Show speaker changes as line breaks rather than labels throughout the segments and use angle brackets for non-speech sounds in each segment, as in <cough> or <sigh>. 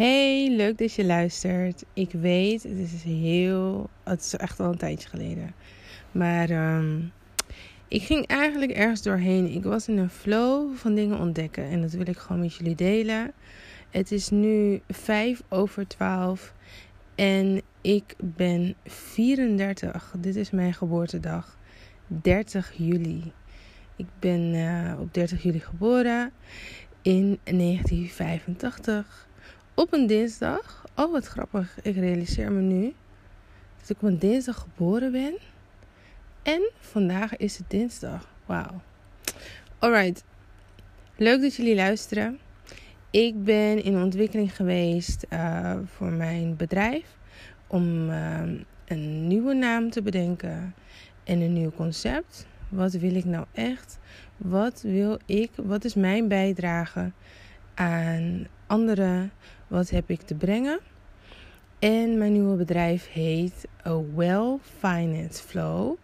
Hey, leuk dat je luistert. Ik weet, het is heel. Het is echt al een tijdje geleden. Maar um, ik ging eigenlijk ergens doorheen. Ik was in een flow van dingen ontdekken. En dat wil ik gewoon met jullie delen. Het is nu 5 over 12. En ik ben 34. Dit is mijn geboortedag. 30 juli. Ik ben uh, op 30 juli geboren in 1985 op een dinsdag. Oh, wat grappig. Ik realiseer me nu dat ik op een dinsdag geboren ben. En vandaag is het dinsdag. Wauw. Alright. Leuk dat jullie luisteren. Ik ben in ontwikkeling geweest uh, voor mijn bedrijf. Om uh, een nieuwe naam te bedenken. En een nieuw concept. Wat wil ik nou echt? Wat wil ik? Wat is mijn bijdrage aan anderen? Wat heb ik te brengen? En mijn nieuwe bedrijf heet A Well Finance Flow.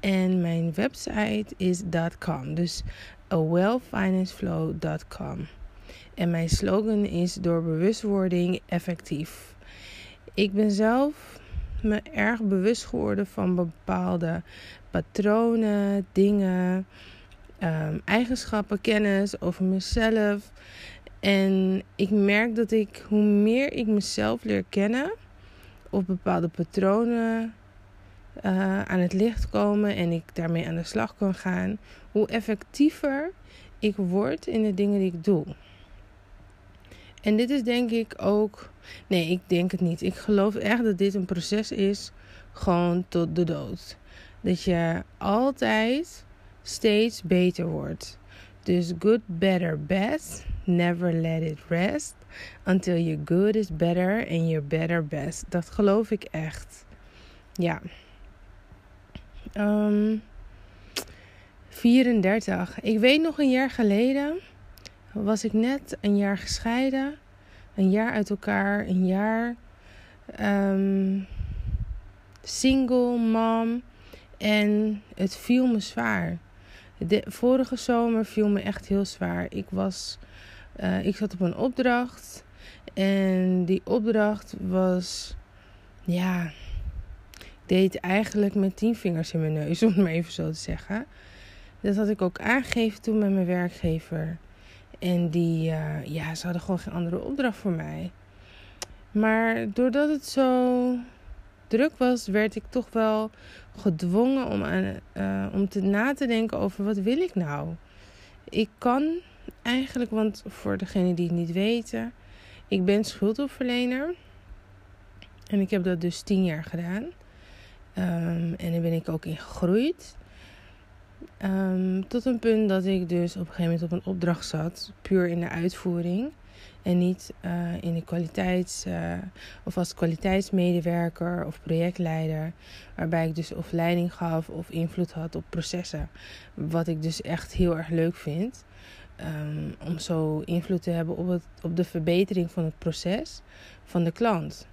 En mijn website is .com. Dus awellfinanceflow.com. En mijn slogan is door bewustwording effectief. Ik ben zelf me erg bewust geworden van bepaalde patronen, dingen, um, eigenschappen, kennis over mezelf. En ik merk dat ik, hoe meer ik mezelf leer kennen, of bepaalde patronen uh, aan het licht komen en ik daarmee aan de slag kan gaan, hoe effectiever ik word in de dingen die ik doe. En dit is denk ik ook. Nee, ik denk het niet. Ik geloof echt dat dit een proces is, gewoon tot de dood. Dat je altijd steeds beter wordt. Dus good, better, best. Never let it rest until your good is better and your better best. Dat geloof ik echt. Ja. Um, 34. Ik weet nog een jaar geleden was ik net een jaar gescheiden. Een jaar uit elkaar. Een jaar um, single mom. En het viel me zwaar. De vorige zomer viel me echt heel zwaar. Ik was, uh, ik zat op een opdracht en die opdracht was, ja, ik deed eigenlijk met tien vingers in mijn neus, <laughs> om het maar even zo te zeggen. Dat had ik ook aangegeven toen met mijn werkgever. En die, uh, ja, ze hadden gewoon geen andere opdracht voor mij. Maar doordat het zo druk was, werd ik toch wel gedwongen om, aan, uh, om te na te denken over wat wil ik nou. Ik kan eigenlijk, want voor degenen die het niet weten, ik ben schuldhulpverlener. En ik heb dat dus tien jaar gedaan. Um, en daar ben ik ook in gegroeid. Um, tot een punt dat ik dus op een gegeven moment op een opdracht zat, puur in de uitvoering. En niet uh, in de kwaliteits- uh, of als kwaliteitsmedewerker of projectleider. Waarbij ik dus of leiding gaf of invloed had op processen. Wat ik dus echt heel erg leuk vind. Um, om zo invloed te hebben op, het, op de verbetering van het proces van de klant.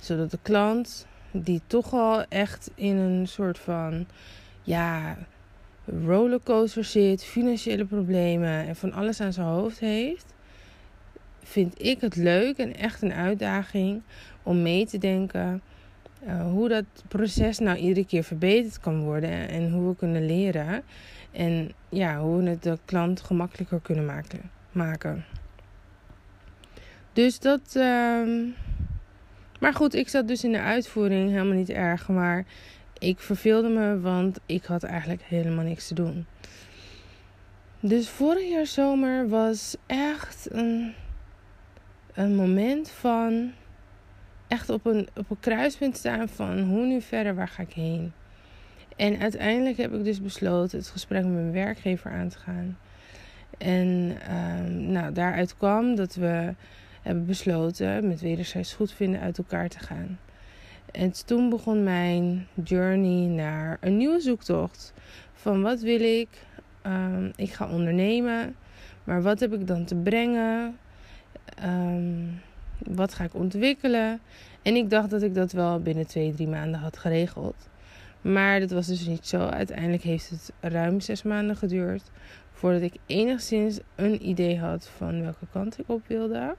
Zodat de klant, die toch al echt in een soort van ja, rollercoaster zit, financiële problemen en van alles aan zijn hoofd heeft vind ik het leuk en echt een uitdaging om mee te denken uh, hoe dat proces nou iedere keer verbeterd kan worden en hoe we kunnen leren. En ja, hoe we het de klant gemakkelijker kunnen maken. maken. Dus dat. Uh, maar goed, ik zat dus in de uitvoering helemaal niet erg. Maar ik verveelde me, want ik had eigenlijk helemaal niks te doen. Dus vorig jaar zomer was echt een een moment van echt op een, op een kruispunt staan van hoe nu verder, waar ga ik heen? En uiteindelijk heb ik dus besloten het gesprek met mijn werkgever aan te gaan. En um, nou, daaruit kwam dat we hebben besloten met wederzijds goedvinden uit elkaar te gaan. En toen begon mijn journey naar een nieuwe zoektocht. Van wat wil ik? Um, ik ga ondernemen. Maar wat heb ik dan te brengen? Um, wat ga ik ontwikkelen? En ik dacht dat ik dat wel binnen twee, drie maanden had geregeld. Maar dat was dus niet zo. Uiteindelijk heeft het ruim zes maanden geduurd voordat ik enigszins een idee had van welke kant ik op wilde.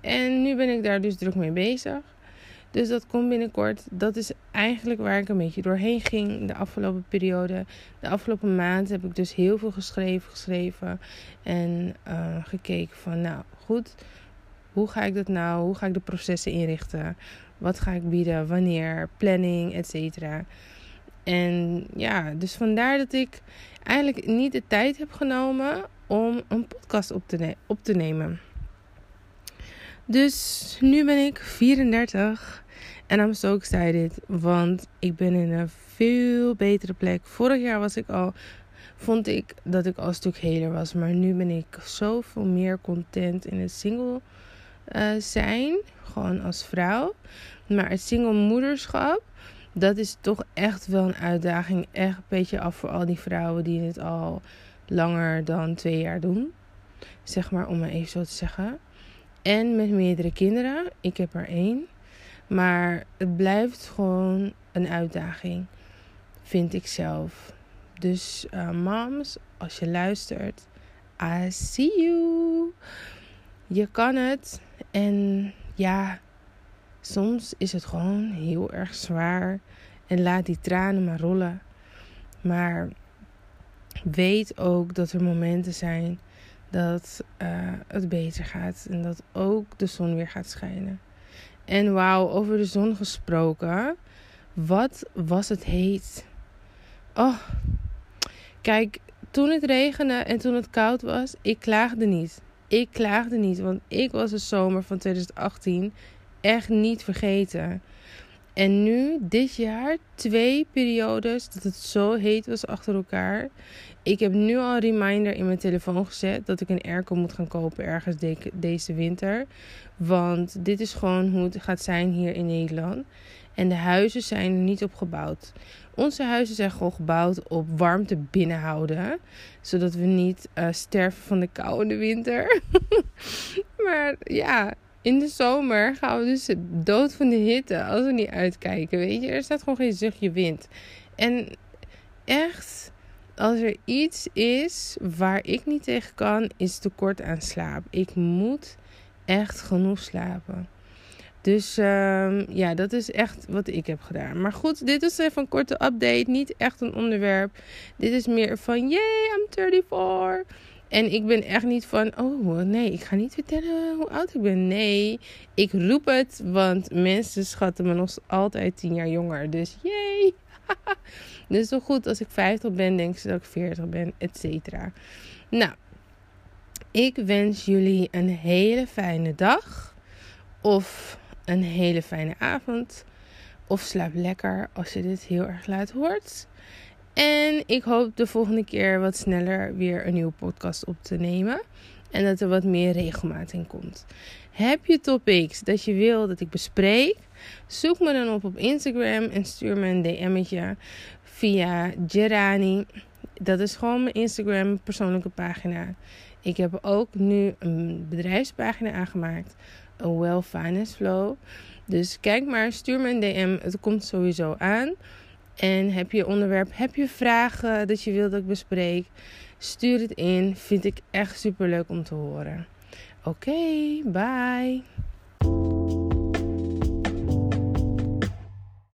En nu ben ik daar dus druk mee bezig. Dus dat komt binnenkort. Dat is eigenlijk waar ik een beetje doorheen ging de afgelopen periode. De afgelopen maand heb ik dus heel veel geschreven, geschreven. En uh, gekeken van, nou goed, hoe ga ik dat nou? Hoe ga ik de processen inrichten? Wat ga ik bieden? Wanneer? Planning, et cetera. En ja, dus vandaar dat ik eigenlijk niet de tijd heb genomen om een podcast op te, op te nemen. Dus nu ben ik 34 en I'm so excited, want ik ben in een veel betere plek. Vorig jaar was ik al, vond ik dat ik al een stuk heler was, maar nu ben ik zoveel meer content in het single uh, zijn, gewoon als vrouw. Maar het single moederschap, dat is toch echt wel een uitdaging. Echt een beetje af voor al die vrouwen die het al langer dan twee jaar doen. Zeg maar, om het even zo te zeggen. En met meerdere kinderen. Ik heb er één. Maar het blijft gewoon een uitdaging. Vind ik zelf. Dus uh, moms, als je luistert. I see you. Je kan het. En ja, soms is het gewoon heel erg zwaar. En laat die tranen maar rollen. Maar weet ook dat er momenten zijn dat uh, het beter gaat. En dat ook de zon weer gaat schijnen. En wauw, over de zon gesproken. Wat was het heet. Oh, kijk, toen het regende en toen het koud was, ik klaagde niet. Ik klaagde niet, want ik was de zomer van 2018 echt niet vergeten. En nu, dit jaar, twee periodes dat het zo heet was achter elkaar. Ik heb nu al een reminder in mijn telefoon gezet dat ik een airco moet gaan kopen ergens de deze winter. Want dit is gewoon hoe het gaat zijn hier in Nederland. En de huizen zijn er niet op gebouwd. Onze huizen zijn gewoon gebouwd op warmte binnenhouden. Zodat we niet uh, sterven van de kou in de winter. <laughs> maar ja, in de zomer gaan we dus dood van de hitte als we niet uitkijken. Weet je, er staat gewoon geen zuchtje wind. En echt, als er iets is waar ik niet tegen kan, is tekort aan slaap. Ik moet echt genoeg slapen. Dus um, ja, dat is echt wat ik heb gedaan. Maar goed, dit is even een korte update. Niet echt een onderwerp. Dit is meer van, yay, I'm 34. En ik ben echt niet van, oh nee, ik ga niet vertellen hoe oud ik ben. Nee, ik roep het, want mensen schatten me nog altijd 10 jaar jonger. Dus yay. <laughs> dus zo goed als ik 50 ben, denken ze dat ik 40 ben, et cetera. Nou, ik wens jullie een hele fijne dag. Of een hele fijne avond. Of slaap lekker als je dit heel erg laat hoort. En ik hoop de volgende keer wat sneller weer een nieuwe podcast op te nemen. En dat er wat meer regelmaat in komt. Heb je topics dat je wil dat ik bespreek? Zoek me dan op op Instagram en stuur me een DM'tje via Gerani. Dat is gewoon mijn Instagram persoonlijke pagina. Ik heb ook nu een bedrijfspagina aangemaakt. Een Well Finance Flow. Dus kijk maar, stuur me een DM. Het komt sowieso aan. En heb je onderwerp, heb je vragen dat je wilt dat ik bespreek? Stuur het in. Vind ik echt super leuk om te horen. Oké, bye.